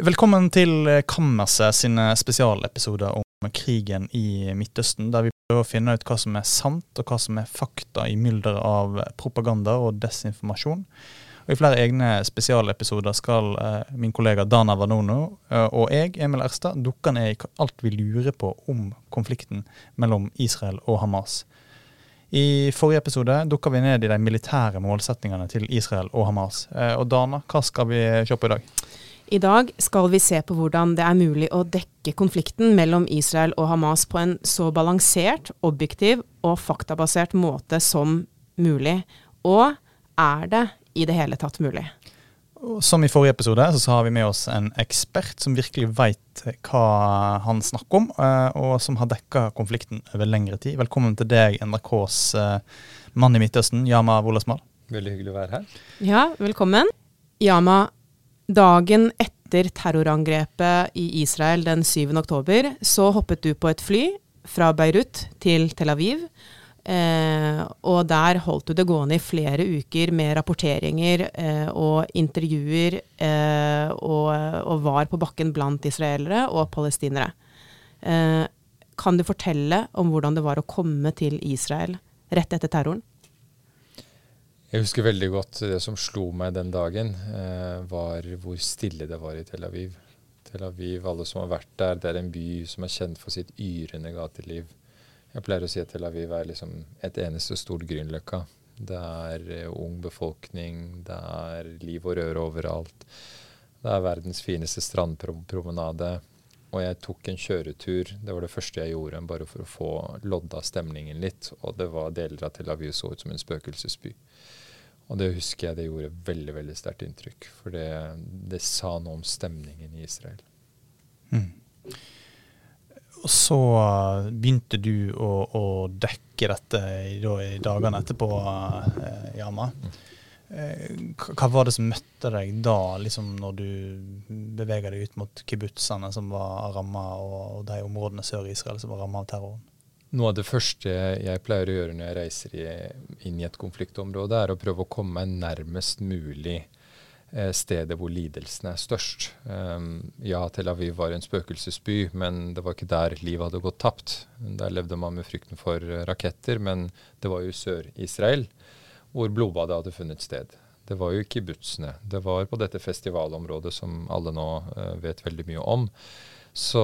Velkommen til Kammerset sine spesialepisoder om krigen i Midtøsten, der vi prøver å finne ut hva som er sant og hva som er fakta i mylderet av propaganda og desinformasjon. Og I flere egne spesialepisoder skal eh, min kollega Dana Vanono eh, og jeg, Emil Erstad, dukke ned i alt vi lurer på om konflikten mellom Israel og Hamas. I forrige episode dukka vi ned i de militære målsettingene til Israel og Hamas. Eh, og Dana, hva skal vi se på i dag? I dag skal vi se på hvordan det er mulig å dekke konflikten mellom Israel og Hamas på en så balansert, objektiv og faktabasert måte som mulig. Og er det i det hele tatt mulig? Som i forrige episode, så har vi med oss en ekspert som virkelig veit hva han snakker om, eh, og som har dekka konflikten over lengre tid. Velkommen til deg, NRKs eh, mann i Midtøsten, Yama Wolasmal. Veldig hyggelig å være her. Ja, velkommen. Yama, Dagen etter terrorangrepet i Israel den 7. oktober, så hoppet du på et fly fra Beirut til Tel Aviv. Eh, og der holdt du det gående i flere uker med rapporteringer eh, og intervjuer, eh, og, og, var på bakken blant israelere og palestinere. Eh, kan du fortelle om hvordan det var å komme til Israel rett etter terroren? Jeg husker veldig godt det som slo meg den dagen, eh, var hvor stille det var i Tel Aviv. Tel Aviv, alle som har vært der, det er en by som er kjent for sitt yrende gateliv. Jeg pleier å si at Tel Aviv er liksom et eneste stort Grünerløkka. Det er eh, ung befolkning, det er liv og røre overalt. Det er verdens fineste strandpromenade. Og jeg tok en kjøretur. Det var det første jeg gjorde, bare for å få lodda stemningen litt. Og det var deler av Tel Aviv så ut som en spøkelsesby. Og det husker jeg det gjorde veldig veldig sterkt inntrykk. For det, det, sa noe om stemningen i Israel. Mm. Og så begynte du å, å dekke dette i, da, i dagene etterpå, eh, Yama. Mm. Eh, hva var det som møtte deg da, liksom når du beveger deg ut mot kibbutzene som var ramma, og de områdene sør i Israel som var ramma av terroren? Noe av det første jeg pleier å gjøre når jeg reiser i, inn i et konfliktområde, er å prøve å komme meg nærmest mulig eh, stedet hvor lidelsen er størst. Um, ja, Tel Aviv var en spøkelsesby, men det var ikke der livet hadde gått tapt. Der levde man med frykten for raketter, men det var jo Sør-Israel hvor blodbadet hadde funnet sted. Det var jo ikke kibbutzene. Det var på dette festivalområdet som alle nå uh, vet veldig mye om. Så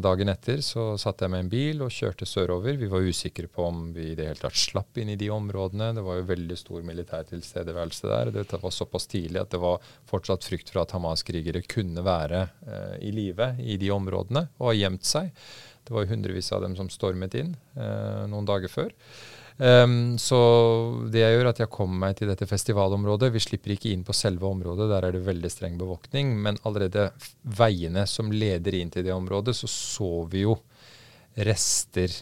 dagen etter så satte jeg med en bil og kjørte sørover. Vi var usikre på om vi i det hele tatt slapp inn i de områdene. Det var jo veldig stor militær tilstedeværelse der. Dette var såpass tidlig at det var fortsatt frykt for at Hamas-krigere kunne være eh, i live i de områdene og ha gjemt seg. Det var jo hundrevis av dem som stormet inn eh, noen dager før. Um, så det jeg gjør, at jeg kommer meg til dette festivalområdet. Vi slipper ikke inn på selve området, der er det veldig streng bevåkning. Men allerede veiene som leder inn til det området, så så vi jo rester.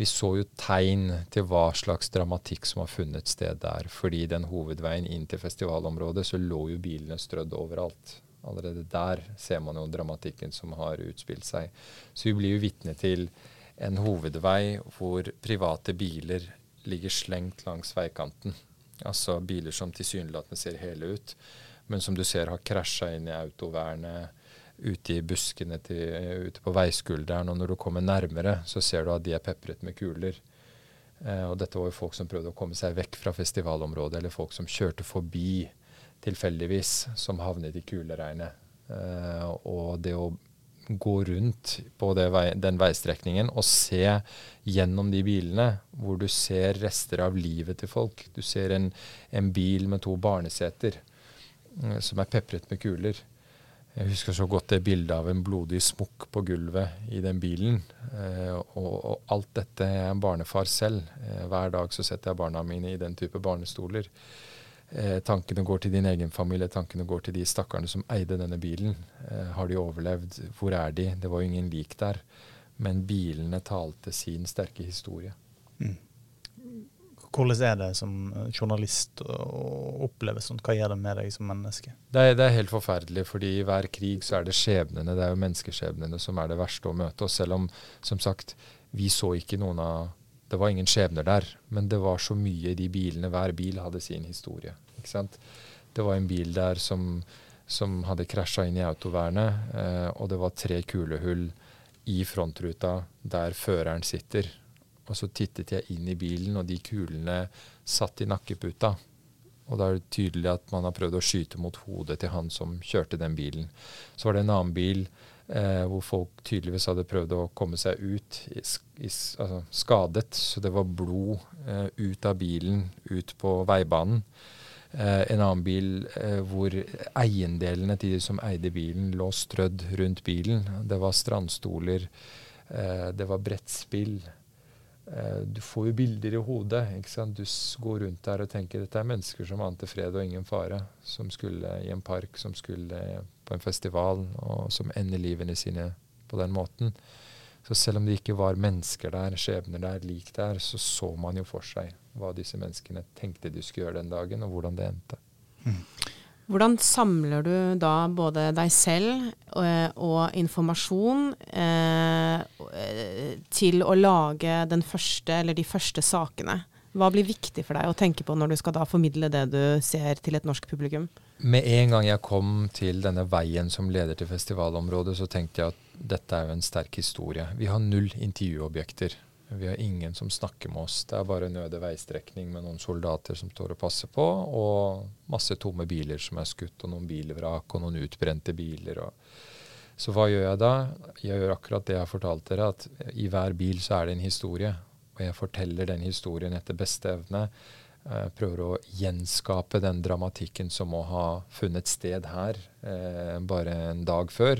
Vi så jo tegn til hva slags dramatikk som har funnet sted der. Fordi den hovedveien inn til festivalområdet, så lå jo bilene strødd overalt. Allerede der ser man jo dramatikken som har utspilt seg. Så vi blir jo vitne til en hovedvei hvor private biler ligger slengt langs veikanten. Altså biler som tilsynelatende ser hele ut, men som du ser har krasja inn i autovernet, ute i buskene til, ute på veiskulderen. Og når du kommer nærmere, så ser du at de er pepret med kuler. Eh, og dette var jo folk som prøvde å komme seg vekk fra festivalområdet, eller folk som kjørte forbi tilfeldigvis, som havnet i kuleregnet. Eh, og det å gå rundt på vei, den veistrekningen og se gjennom de bilene, hvor du ser rester av livet til folk. Du ser en, en bil med to barneseter uh, som er pepret med kuler. Jeg husker så godt det bildet av en blodig smokk på gulvet i den bilen. Eh, og, og, alt dette er en barnefar selv. Eh, hver dag så setter jeg barna mine i den type barnestoler. Eh, tankene går til din egen familie, tankene går til de stakkarene som eide denne bilen. Eh, har de overlevd? Hvor er de? Det var jo ingen lik der. Men bilene talte sin sterke historie. Mm. Hvordan er det som journalist å oppleve sånt? Hva gjør det med deg som menneske? Det er, det er, helt forferdelig, fordi i hver krig så er det skjebnene, det er jo menneskeskjebnene som er det verste å møte. Og selv om, som sagt, vi så ikke noen av det var ingen skjebner der, men det var så mye i de bilene. Hver bil hadde sin historie. ikke sant? Det var en bil der som, som hadde krasja inn i autovernet, eh, og det var tre kulehull i frontruta der føreren sitter. Og så tittet jeg inn i bilen, og de kulene satt i nakkeputa. Og da er det tydelig at man har prøvd å skyte mot hodet til han som kjørte den bilen. Så var det en annen bil eh, hvor folk tydeligvis hadde prøvd å komme seg ut, i, i, altså skadet. Så det var blod eh, ut av bilen, ut på veibanen. Eh, en annen bil eh, hvor eiendelene til de som eide bilen, lå strødd rundt bilen. Det var strandstoler, eh, det var brettspill. Eh, du får jo bilder i hodet. ikke sant? Du går rundt der og tenker dette er mennesker som ante fred og ingen fare. Som skulle i en park, som skulle på en festival, og som ender livene sine på den måten. Så selv om det ikke var mennesker der, skjebner der, lik der, så så man jo for seg hva disse menneskene tenkte de skulle gjøre den dagen, og hvordan det endte. Mm. Hvordan samler du da både deg selv og, eh, og informasjon eh, til å lage den første, eller de første sakene? Hva blir viktig for deg å tenke på når du skal da formidle det du ser til et norsk publikum? Med en gang jeg kom til denne veien som leder til festivalområdet, så tenkte jeg at dette er jo en sterk historie. Vi har null intervjuobjekter. Vi har ingen som snakker med oss. Det er bare en øde veistrekning med noen soldater som står og passer på, og masse tomme biler som er skutt, og noen bilvrak og noen utbrente biler. så hva gjør jeg da? Jeg gjør akkurat det jeg har fortalt dere, at i hver bil så er det en historie. Og jeg forteller den historien etter beste evne. Jeg prøver å gjenskape den dramatikken som må ha funnet sted her eh, bare en dag før,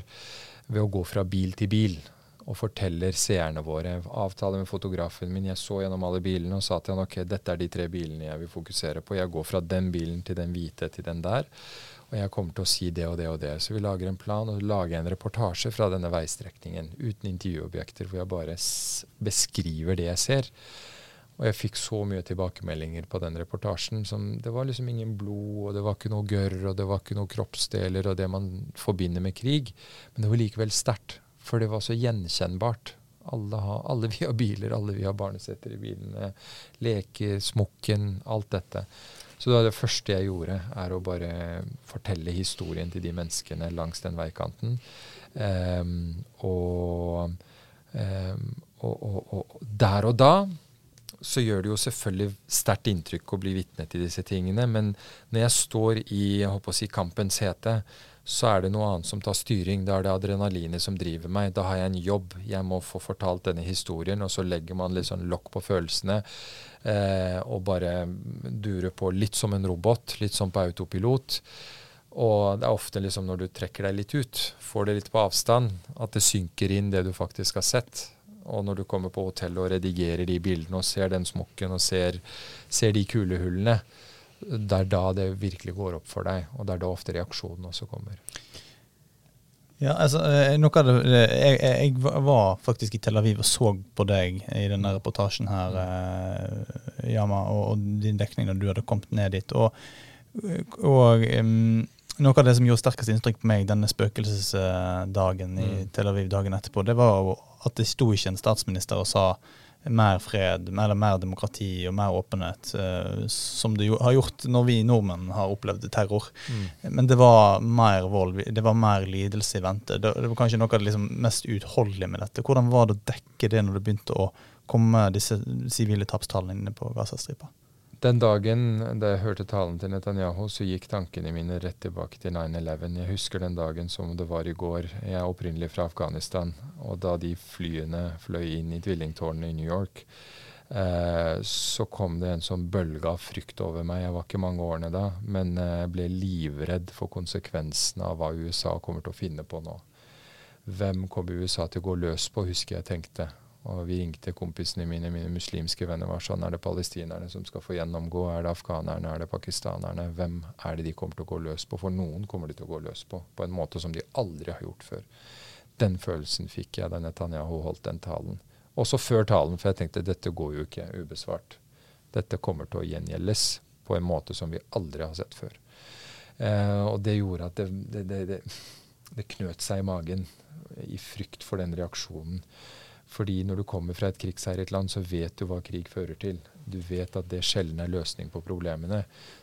ved å gå fra bil til bil og forteller seerne våre. Avtaler med fotografen min. Jeg så gjennom alle bilene og sa til han ok, dette er de tre bilene jeg vil fokusere på. Jeg går fra den bilen til den hvite til den der. Og jeg kommer til å si det og det og det. Så vi lager en plan og lager en reportasje fra denne veistrekningen uten intervjuobjekter, hvor jeg bare beskriver det jeg ser. Og jeg fikk så mye tilbakemeldinger på den reportasjen. som Det var liksom ingen blod, og det var ikke noe gørr, og det var ikke noe kroppsdeler og det man forbinder med krig. Men det var likevel sterkt. For det var så gjenkjennbart. Alle, har, alle vi har biler, alle vi har barnesetter i bilene. Leker, smokken, alt dette. Så det, det første jeg gjorde, er å bare fortelle historien til de menneskene langs den veikanten. Um, og, um, og, og, og, der og da så gjør det jo selvfølgelig sterkt inntrykk å bli vitne til disse tingene. Men når jeg står i jeg håper å si, kampens hete, så er det noe annet som tar styring. Da er det adrenalinet som driver meg. Da har jeg en jobb. Jeg må få fortalt denne historien. Og så legger man litt sånn lokk på følelsene eh, og bare durer på litt som en robot. Litt som på autopilot. Og det er ofte liksom når du trekker deg litt ut, får det litt på avstand, at det synker inn det du faktisk har sett. Og når du kommer på hotellet og redigerer de bildene og ser den smokken og ser, ser de kulehullene, det er da det virkelig går opp for deg, og det er da ofte reaksjonen også kommer. Ja, altså, eh, noe av det, jeg, jeg, var faktisk i Tel Aviv og så på deg i denne reportasjen her, eh, Yama, og, og din dekning da du hadde kommet ned dit. Og, og um, noe av det som gjorde sterkest inntrykk på meg denne spøkelsesdagen i mm. Tel Aviv dagen etterpå, det var at det sto ikke en statsminister og sa mer fred, eller mer demokrati og mer åpenhet, uh, som det jo har gjort når vi nordmenn har opplevd terror. Mm. Men det var mer vold, det var mer lidelse i vente. Det, det var kanskje noe av det liksom mest utholdelige med dette. Hvordan var det å dekke det når det begynte å komme disse sivile tapstallene inne på Gazastripa? Den dagen da jeg hørte talen til Netanyahu, så gikk tankene mine rett tilbake til 9-11. Jeg husker den dagen som det var i går. Jeg er opprinnelig fra Afghanistan. Og da de flyene fløy inn i tvillingtårnene i New York, eh, så kom det en sånn bølge av frykt over meg. Jeg var ikke mange årene da, men jeg eh, ble livredd for konsekvensene av hva USA kommer til å finne på nå. Hvem kommer USA til å gå løs på, husker jeg tenkte. Og vi ringte kompisene mine, mine muslimske venner. var sånn, Er det palestinerne som skal få gjennomgå? Er det afghanerne? Er det pakistanerne? Hvem er det de kommer til å gå løs på? For noen kommer de til å gå løs på, på en måte som de aldri har gjort før. Den følelsen fikk jeg da Netanyahu holdt den talen. Også før talen, for jeg tenkte dette går jo ikke ubesvart. Dette kommer til å gjengjeldes på en måte som vi aldri har sett før. Eh, og det gjorde at det, det, det, det knøt seg i magen i frykt for den reaksjonen. Fordi når du kommer fra et krigsherjet land, så vet du hva krig fører til. Du vet at det sjelden er løsning på problemene.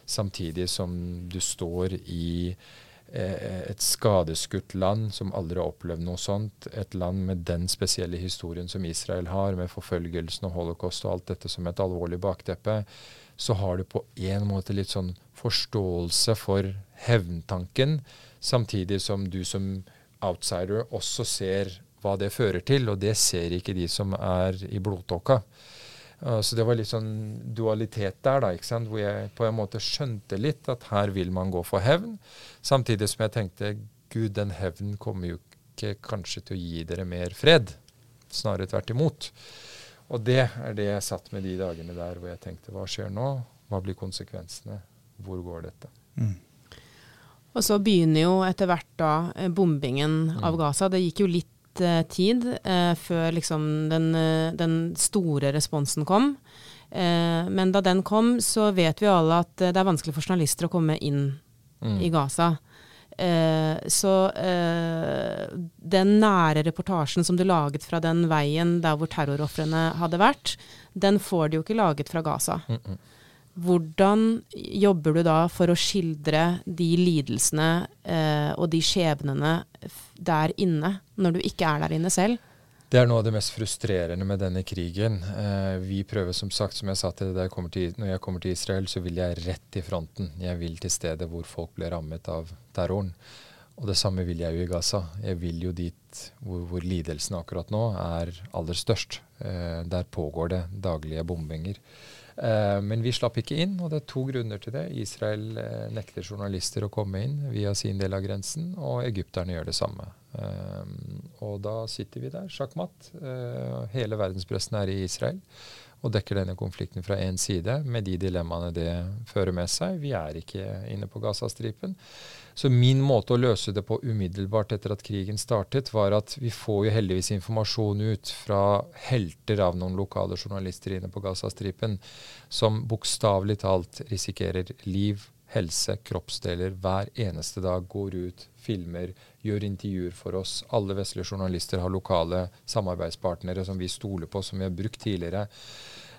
Samtidig som du står i eh, et skadeskutt land som aldri har opplevd noe sånt. Et land med den spesielle historien som Israel har, med forfølgelsen og holocaust og alt dette som et alvorlig bakteppe, så har du på en måte litt sånn forståelse for hevntanken, samtidig som du som outsider også ser hva det fører til, og det ser ikke de som er i blodtåka. Uh, så det var litt sånn dualitet der, da, ikke sant? hvor jeg på en måte skjønte litt at her vil man gå for hevn, samtidig som jeg tenkte gud, den hevnen kommer jo ikke kanskje til å gi dere mer fred. Snarere tvert imot. Og det er det jeg satt med de dagene der hvor jeg tenkte hva skjer nå? Hva blir konsekvensene? Hvor går dette? Mm. Og så begynner jo etter hvert da eh, bombingen mm. av Gaza. Det gikk jo litt uh, tid uh, før liksom den, uh, den, store responsen kom. men da den kom, så vet vi alle at det er vanskelig for journalister å komme inn mm. i Gaza. så den nære reportasjen som du laget fra den veien der hvor terrorofrene hadde vært, den får du jo ikke laget fra Gaza. Mm hvordan jobber du da for å skildre de lidelsene eh, og de skjebnene der inne, når du ikke er der inne selv? Det er noe av det mest frustrerende med denne krigen. Eh, vi prøver som sagt, som jeg sa til deg, når jeg kommer til Israel, så vil jeg rett i fronten. Jeg vil til stedet hvor folk ble rammet av terroren. Og det samme vil jeg jo i Gaza. Jeg vil jo dit hvor, hvor lidelsen akkurat nå er aller størst. Eh, der pågår det daglige bombinger. Eh, men vi slapp ikke inn, og det er to grunner til det. Israel eh, nekter journalister å komme inn via sin del av grensen, og egypterne gjør det samme. Eh, og da sitter vi der, sjakkmatt. hele verdenspressen er i Israel og dekker denne konflikten fra én side, med de dilemmaene det fører med seg. Vi er ikke inne på Gazastripen. Så min måte å løse det på umiddelbart etter at krigen startet, var at vi får jo heldigvis informasjon ut fra helter av noen lokale journalister inne på Gazastripen, som bokstavelig talt risikerer liv, helse, kroppsdeler hver eneste dag. Går ut, filmer, gjør intervjuer for oss. Alle vestlige journalister har lokale samarbeidspartnere som vi stoler på, som vi har brukt tidligere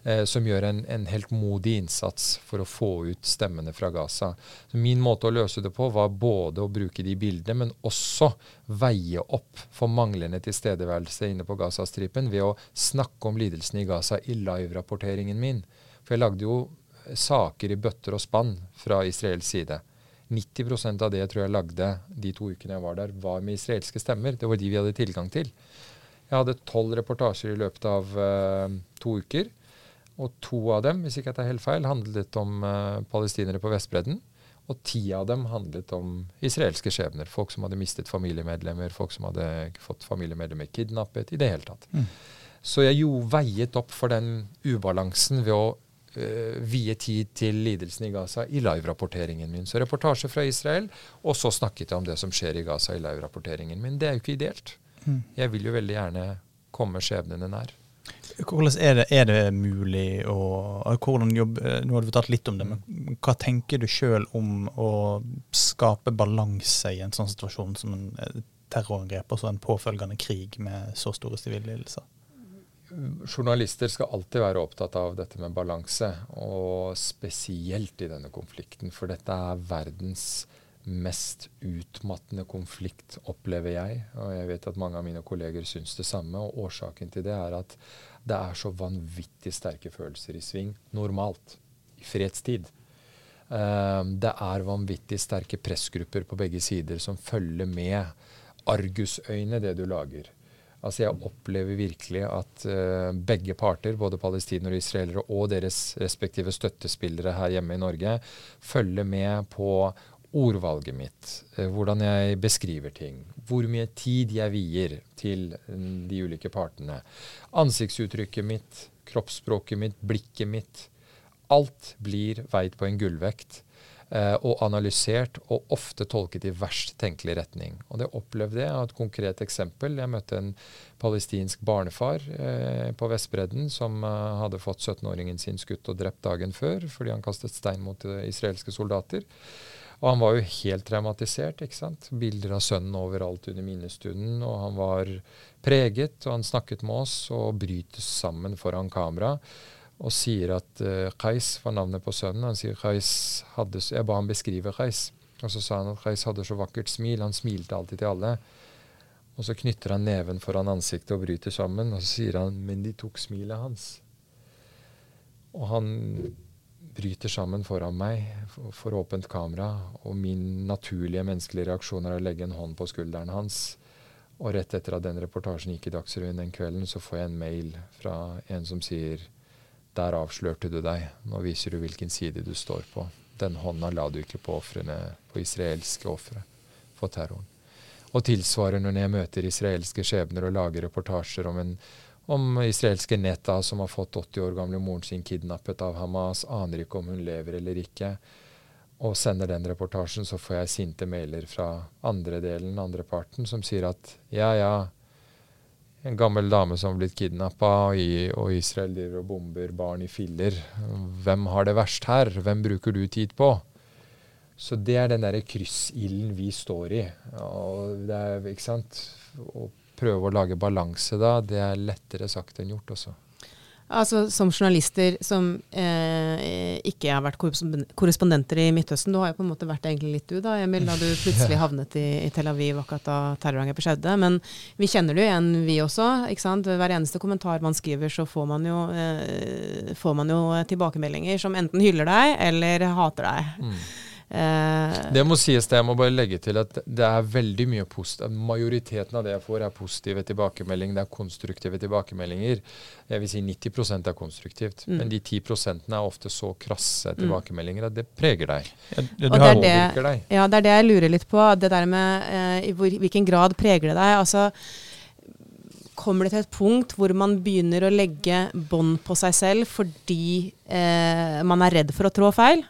eh, som gjør en, en helt modig innsats for å få ut stemmene fra Gaza. Så min måte å løse det på var både å bruke de bildene, men også veie opp for manglende tilstedeværelse inne på Gazastripen ved å snakke om lidelsene i Gaza i live-rapporteringen min. For jeg lagde jo saker i bøtter og spann fra israelsk side. 90% av det jeg tror jeg lagde de to ukene jeg var der, var med israelske stemmer. Det var de vi hadde tilgang til. Jeg hadde tolv reportasjer i løpet av uh, to uker. Og to av dem hvis ikke jeg tar helt feil, handlet om uh, palestinere på Vestbredden. Og ti av dem handlet om israelske skjebner. Folk som hadde mistet familiemedlemmer, folk som hadde fått familiemedlemmer kidnappet. I det hele tatt. Mm. Så jeg jo veiet opp for den ubalansen ved å vie tid til lidelsen i Gaza i live-rapporteringen min. Så reportasje fra Israel, og så snakket jeg om det som skjer i Gaza i live-rapporteringen min. Det er jo ikke ideelt. Mm. Jeg vil jo veldig gjerne komme skjebnene nær. Hvordan er det, er det mulig å hvordan jobb, Nå har du fortalt litt om det, men hva tenker du sjøl om å skape balanse i en sånn situasjon som en eh, terrorangrep og så en påfølgende krig med så store sivile lidelser? Journalister skal alltid være opptatt av dette med balanse, og spesielt i denne konflikten. For dette er verdens mest utmattende konflikt, opplever jeg. Og jeg vet at mange av mine kolleger syns det samme. Og årsaken til det er at det er så vanvittig sterke følelser i sving normalt. I fredstid. Uh, det er vanvittig sterke pressgrupper på begge sider som følger med argusøyne det du lager. Altså Jeg opplever virkelig at uh, begge parter, både palestinere og israelere og deres respektive støttespillere her hjemme i Norge, følger med på ordvalget mitt, uh, hvordan jeg beskriver ting, hvor mye tid jeg vier til uh, de ulike partene. Ansiktsuttrykket mitt, kroppsspråket mitt, blikket mitt. Alt blir veid på en gullvekt og analysert og ofte tolket i verst tenkelig retning. Og Det opplevde jeg av et konkret eksempel. Jeg møtte en palestinsk barnefar eh, på Vestbredden som eh, hadde fått 17-åringen sin skutt og drept dagen før fordi han kastet stein mot eh, israelske soldater. Og han var jo helt traumatisert. ikke sant? Bilder av sønnen overalt under minnestunden. Og han var preget, og han snakket med oss og brytes sammen foran kamera. Og sier at uh, Qais var navnet på sønnen. Han sier Qais hadde, Jeg ba ham beskrive Qais. Og så sa han at Reis hadde så vakkert smil. Han smilte alltid til alle. Og så knytter han neven foran ansiktet og bryter sammen. Og så sier han men de tok smilet hans. Og han bryter sammen foran meg for, for åpent kamera. Og min naturlige menneskelige reaksjon er å legge en hånd på skulderen hans. Og rett etter at den reportasjen gikk i Dagsrevyen den kvelden, så får jeg en mail fra en som sier der avslørte du deg. Nå viser du hvilken side du står på. Den hånda la du ikke på ofrene, på israelske ofre for terroren. Og tilsvarende når jeg møter israelske skjebner og lager reportasjer om, en, om israelske Netta som har fått 80 år gamle moren sin kidnappet av Hamas, aner ikke om hun lever eller ikke, og sender den reportasjen, så får jeg sinte mailer fra andre delen, andre parten, som sier at ja, ja, en gammel dame som har blitt kidnappa, og, og Israel driver og bomber barn i filler. Hvem har det verst her? Hvem bruker du tid på? Så det er den derre kryssilden vi står i. Og det er, ikke sant? Å prøve å lage balanse da, det er lettere sagt enn gjort også. Altså Som journalister som eh, ikke har vært korrespondenter i Midtøsten, du har jo på en måte vært egentlig litt du da, Emil, da du plutselig havnet i, i Tel Aviv akkurat da terrorangrepet skjedde. Men vi kjenner det jo igjen, vi også. ikke sant? Hver eneste kommentar man skriver, så får man jo, eh, får man jo tilbakemeldinger som enten hyller deg eller hater deg. Mm. Eh, det må sies, det. Jeg må bare legge til at det er veldig mye positivt. Majoriteten av det jeg får, er positive tilbakemeldinger. Det er konstruktive tilbakemeldinger. Jeg vil si 90% er konstruktivt. Mm. Men de 10% er ofte så krasse mm. tilbakemeldinger at det preger deg. Ja, det, det, er det, ja, det er det jeg lurer litt på. Det der med eh, i hvor, hvilken grad preger det deg? Altså kommer det til et punkt hvor man begynner å legge bånd på seg selv fordi eh, man er redd for å trå feil?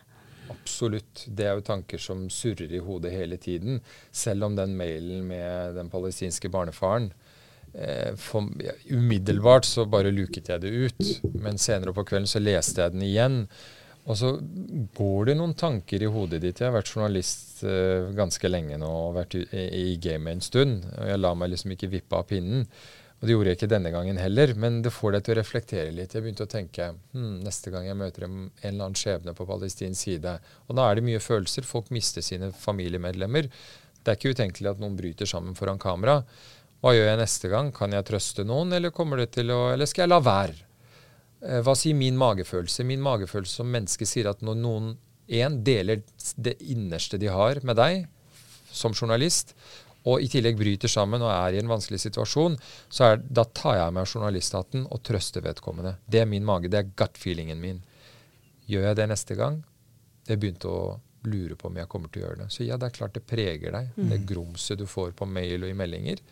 Absolutt. Det er jo tanker som surrer i hodet hele tiden. Selv om den mailen med den palestinske barnefaren eh, for, ja, Umiddelbart så bare luket jeg det ut. Men senere på kvelden så leste jeg den igjen. Og så går det noen tanker i hodet ditt. Jeg har vært journalist eh, ganske lenge nå og vært i, i gamet en stund. Og jeg lar meg liksom ikke vippe av pinnen. Og det gjorde jeg ikke denne gangen heller, men det får deg til å reflektere litt. Jeg begynte å tenke hm, neste gang jeg møter en, eller annen skjebne på palestinsk side Og da er det mye følelser. Folk mister sine familiemedlemmer. Det er ikke utenkelig at noen bryter sammen foran kamera. Hva gjør jeg neste gang? Kan jeg trøste noen, eller, å, eller skal jeg la være? Eh, hva sier min magefølelse? Min magefølelse som menneske sier at når noen én deler det innerste de har med deg som journalist, og i tillegg bryter sammen og er i en vanskelig situasjon, så er, da tar jeg meg journalisthatten og trøster vedkommende. Det er min mage. Det er gut-feelingen min. Gjør jeg det neste gang? Jeg begynte å lure på om jeg kommer til å gjøre det. Så ja, det er klart det preger deg. Mm. Det grumset du får på mail og i meldinger,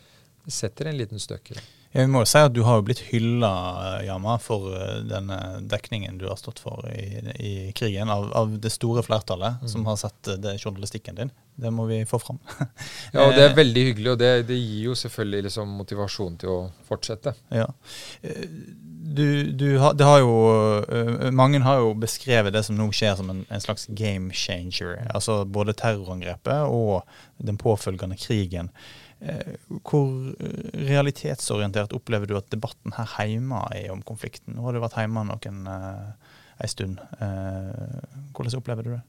det setter en liten støkk i deg. Ja, vi må jo si at Du har jo blitt hylla Yama, for eh, denne dekningen du har stått for i, i krigen, av, av, det store flertallet mm. som har sett det journalistikken din. Det må vi få fram. ja, og Det er veldig hyggelig, og det, det gir jo selvfølgelig liksom motivasjon til å fortsette. Ja. Eh, du, du har, har jo, eh, mange har jo beskrevet det som nå skjer som en, en slags game changer. Altså Både terrorangrepet og den påfølgende krigen. Eh, hvor realitetsorientert opplever du at debatten her hjemme er om konflikten? Nå har du vært hjemme noen eh, en stund. Eh, hvordan opplever du det?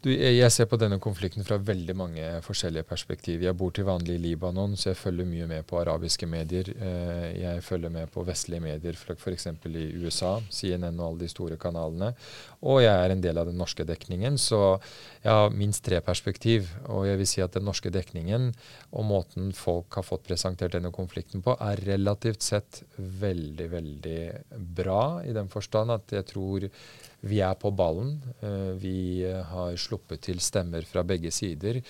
Du, jeg ser på denne konflikten fra veldig mange forskjellige perspektiv. Jeg bor til vanlig i Libanon, så jeg følger mye med på arabiske medier. Eh, jeg følger med på vestlige medier, f.eks. i USA, CNN og alle de store kanalene. Og jeg er en del av den norske dekningen, så jeg har minst tre perspektiv. Og jeg vil si at den norske dekningen og måten folk har fått presentert denne konflikten på, er relativt sett veldig, veldig bra, i den forstand at jeg tror vi er på ballen. Eh, vi har sluppet til stemmer fra begge sider.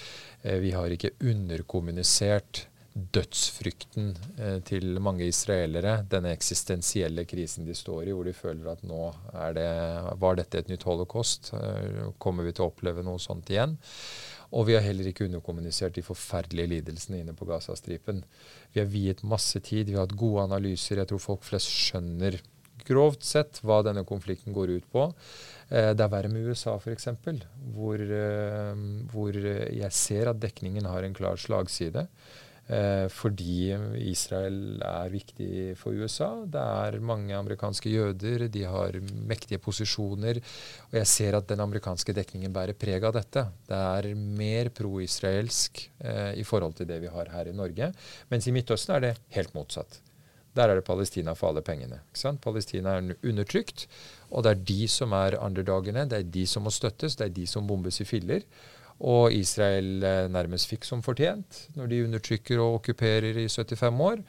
Eh, vi har ikke underkommunisert dødsfrykten eh, til mange israelere. Denne eksistensielle krisen de står i, hvor de føler at nå det, var dette et nytt holocaust. Kommer vi til å oppleve noe sånt igjen? Og vi har heller ikke underkommunisert de forferdelige lidelsene inne på Gazastripen. Vi har viet masse tid, vi har hatt gode analyser. Jeg tror folk flest skjønner grovt sett hva denne konflikten går ut på. Eh, det er verre med USA, f.eks., hvor, eh, hvor jeg ser at dekningen har en klar slagside. Eh, fordi Israel er viktig for USA. Det er mange amerikanske jøder, de har mektige posisjoner. Og jeg ser at den amerikanske dekningen bærer preg av dette. Det er mer pro-israelsk i forhold til det vi har her i Norge. Mens i Midtøsten er det helt motsatt. Der er det Palestina for alle pengene. Palestina er undertrykt, og det er de som er underdagene. Det er de som må støttes, det er de som bombes i filler. Og Israel eh, nærmest fikk som fortjent når de undertrykker og okkuperer i 75 år.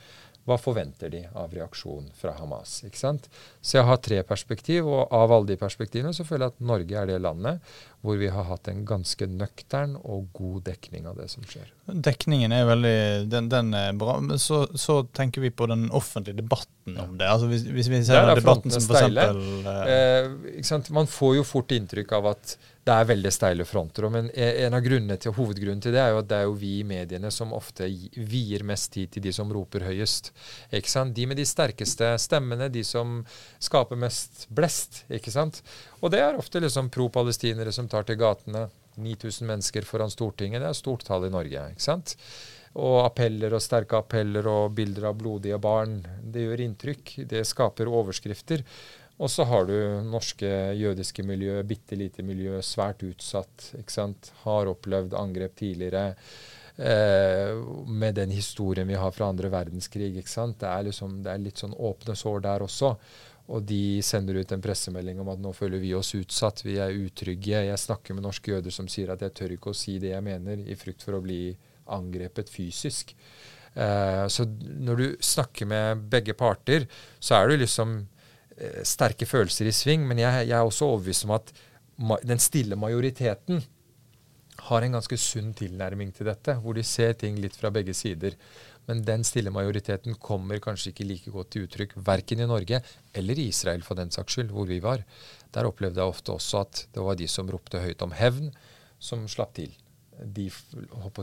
Hva forventer de av reaksjon fra Hamas? ikke sant? Så jeg har tre perspektiv, og av alle de perspektivene så føler jeg at Norge er det landet hvor vi har hatt en ganske nøktern og god dekning av det som skjer. Dekningen er veldig den, den er bra, men så, så, tenker vi på den offentlige debatten om det. Altså hvis, hvis vi ser debatten som for eksempel eh, eh, Man får jo fort inntrykk av at det er veldig steile fronter. Men en av grunnene til, hovedgrunnen til det er jo at det er jo vi i mediene som ofte vier mest tid til de som roper høyest. Ikke sant? De med de sterkeste stemmene, de som skaper mest blest. ikke sant? Og det er ofte liksom pro-palestinere som tar til gatene. 9000 mennesker foran Stortinget, det er stort tall i Norge. ikke sant? Og appeller og sterke appeller og bilder av blodige barn. Det gjør inntrykk. Det skaper overskrifter. Og så har du norske jødiske miljø, bitte lite miljø, svært utsatt. ikke sant? Har opplevd angrep tidligere. Eh, med den historien vi har fra andre verdenskrig. ikke sant? Det er, liksom, det er litt sånn åpne sår der også. Og de sender ut en pressemelding om at nå føler vi oss utsatt, vi er utrygge. Jeg snakker med norske jøder som sier at jeg tør ikke å si det jeg mener, i frykt for å bli angrepet fysisk. Eh, så når du snakker med begge parter, så er du liksom sterke følelser i sving, men jeg, jeg er også overbevist om at den stille majoriteten har en ganske sunn tilnærming til dette, hvor de ser ting litt fra begge sider. Men den stille majoriteten kommer kanskje ikke like godt til uttrykk verken i Norge eller i Israel, for den saks skyld, hvor vi var. Der opplevde jeg ofte også at det var de som ropte høyt om hevn, som slapp til de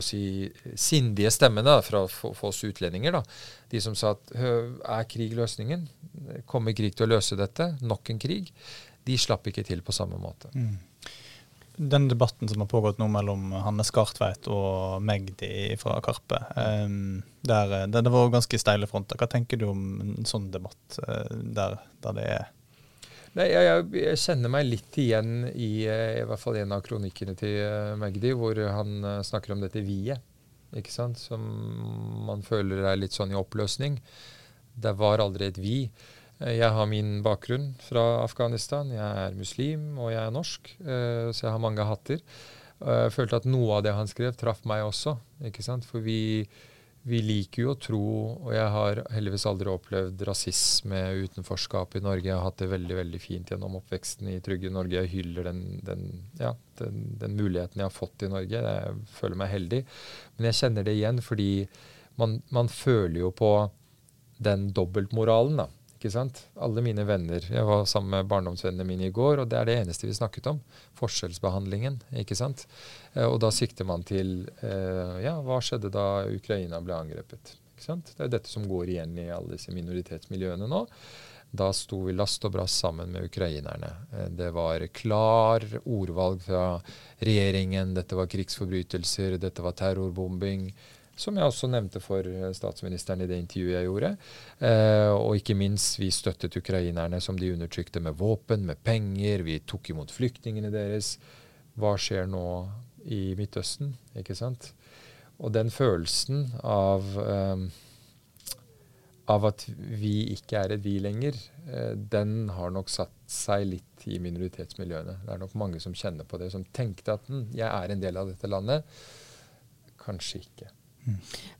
si, sindige stemmene fra oss utlendinger, da, de som sa at er krig løsningen? Kommer krig til å løse dette? Nok en krig? De slapp ikke til på samme måte. Mm. Den debatten som har pågått nå mellom Hanne Skartveit og Magdi fra Karpe, um, der, der, det var ganske steile fronter. Hva tenker du om en sånn debatt uh, der, der det er Nei, jeg, jeg, kjenner meg litt igjen i, eh, i hvert fall en av kronikkene til uh, Magdi, hvor han uh, snakker om dette vi-et, ikke sant, som man føler er litt sånn i oppløsning. Det var aldri et vi. Jeg har min bakgrunn fra Afghanistan. Jeg er muslim, og jeg er norsk, så jeg har mange hatter. Jeg følte at noe av det han skrev, traff meg også. ikke sant, For vi vi liker jo å tro, og jeg har heldigvis aldri opplevd rasisme utenforskap i Norge. Jeg har hatt det veldig veldig fint gjennom oppveksten i trygge Norge. Jeg hyller den, den, ja, den, den, muligheten jeg har fått i Norge. Jeg føler meg heldig. Men jeg kjenner det igjen fordi man, man føler jo på den dobbeltmoralen. da. Ikke sant? Alle mine venner Jeg var sammen med barndomsvennene mine i går, og det er det eneste vi snakket om. Forskjellsbehandlingen. ikke sant? Eh, og da sikter man til eh, Ja, hva skjedde da Ukraina ble angrepet? Ikke sant? Det er dette som går igjen i alle disse minoritetsmiljøene nå. Da sto vi last og brast sammen med ukrainerne. Eh, det var klar ordvalg fra regjeringen. Dette var krigsforbrytelser, dette var terrorbombing som jeg også nevnte for eh, statsministeren i det intervjuet jeg gjorde. Eh, og ikke minst, vi støttet ukrainerne som de undertrykte med våpen, med penger. Vi tok imot flyktningene deres. Hva skjer nå i Midtøsten? Ikke sant? Og den følelsen av, eh, av at vi ikke er et vi lenger, eh, den har nok satt seg litt i minoritetsmiljøene. Det er nok mange som kjenner på det, som tenkte at hm, jeg er en del av dette landet. Kanskje ikke.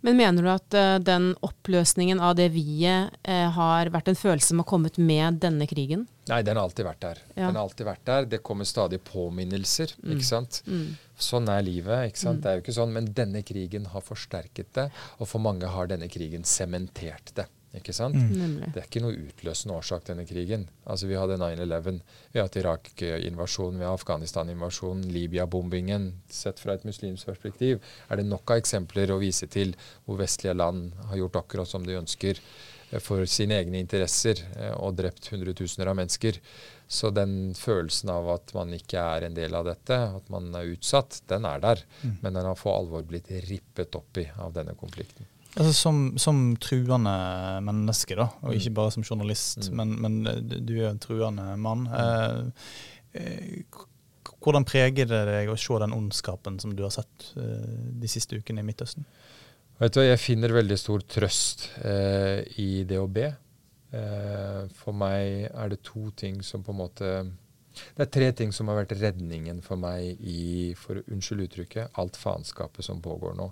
Men mener du at uh, den oppløsningen av det vi-et uh, har vært en følelse som har kommet med denne krigen? Nei, den har alltid vært der. Ja. Den har alltid vært der. Det kommer stadig påminnelser. Mm. ikke sant? Mm. Sånn er livet. ikke sant? Mm. Det er jo ikke sånn, Men denne krigen har forsterket det, og for mange har denne krigen sementert det. Ikke sant? Mm. Det er ikke noe utløsende årsak, denne krigen. Altså Vi hadde 9-11, vi har hatt Irak-invasjonen, vi har Afghanistan-invasjonen, Libya-bombingen. Sett fra et muslimsk perspektiv er det nok av eksempler å vise til hvor vestlige land har gjort akkurat som de ønsker eh, for sine egne interesser eh, og drept hundretusener av mennesker. Så den følelsen av at man ikke er en del av dette, at man er utsatt, den er der. Mm. Men den har for alvor blitt rippet opp i av denne konflikten. Altså som, som truende menneske, da, og ikke Mm. bare som journalist, Mm. men, men du er en truende mann. Eh, eh, hvordan preger det deg å se den ondskapen som du har sett eh, de siste ukene i Midtøsten? Vet du, hva, Jeg finner veldig stor trøst eh, i det å be. Eh, for meg er det to ting som på en måte Det er tre ting som har vært redningen for meg i, for unnskyld uttrykket, alt faenskapet som pågår nå.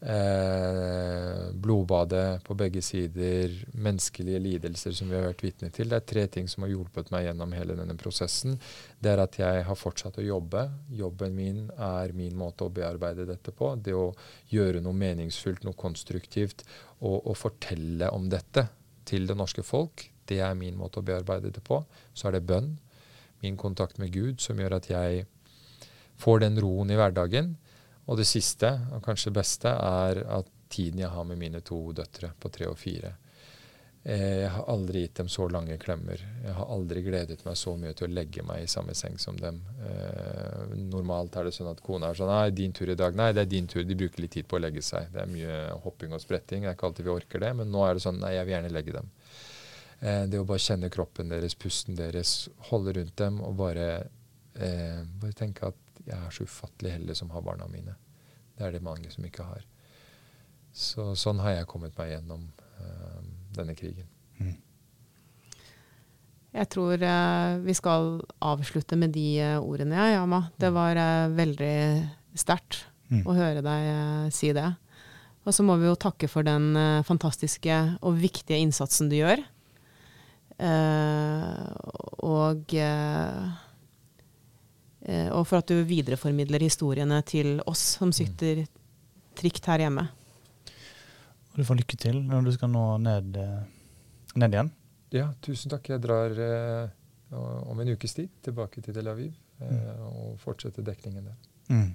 Eh, blodbadet på begge sider, menneskelige lidelser som vi har vært vitne til. Det er tre ting som har hjulpet meg gjennom hele denne prosessen. Det er at jeg har fortsatt å jobbe. Jobben min er min måte å bearbeide dette på. Det å gjøre noe meningsfullt, noe konstruktivt, og, og fortelle om dette til det norske folk. Det er min måte å bearbeide det på. Så er det bønn, min kontakt med Gud, som gjør at jeg får den roen i hverdagen. Og det siste, og kanskje beste, er at tiden jeg har med mine to døtre på tre og fire. Eh, Jeg har aldri gitt dem så lange klemmer. Jeg har aldri gledet meg så mye til å legge meg i samme seng som dem. Eh, normalt er det sånn at kona er sånn Nei, din tur i dag. Nei, det er din tur. De bruker litt tid på å legge seg. Det er mye hopping og spretting. Det er ikke alltid vi orker det. Men nå er det sånn Nei, jeg vil gjerne legge dem. Eh, det å bare kjenne kroppen deres, pusten deres, holde rundt dem og bare, eh, bare tenke at jeg er så ufattelig heldig som har barna mine. Det er det mange som ikke har. Så sånn har jeg kommet meg gjennom uh, denne krigen. Jeg tror uh, vi skal avslutte med de uh, ordene, ja, Yama. Det var veldig sterkt Mm. å høre deg si det. Og så må vi jo takke for den fantastiske og viktige innsatsen du gjør. Eh, og og for at du videreformidler historiene til oss som sitter trygt her hjemme. Du får lykke til når du skal nå ned, eh, ned igjen. Ja, tusen takk. Jeg drar eh, om en ukes tid tilbake til Tel Aviv eh, og fortsetter dekningen der. Mm.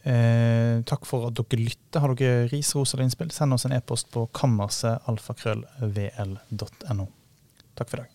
Eh, takk for at dere lytter. Har dere ris, ros eller innspill, send oss en e-post på kammersetalfakrøllvl.no. Takk for i dag.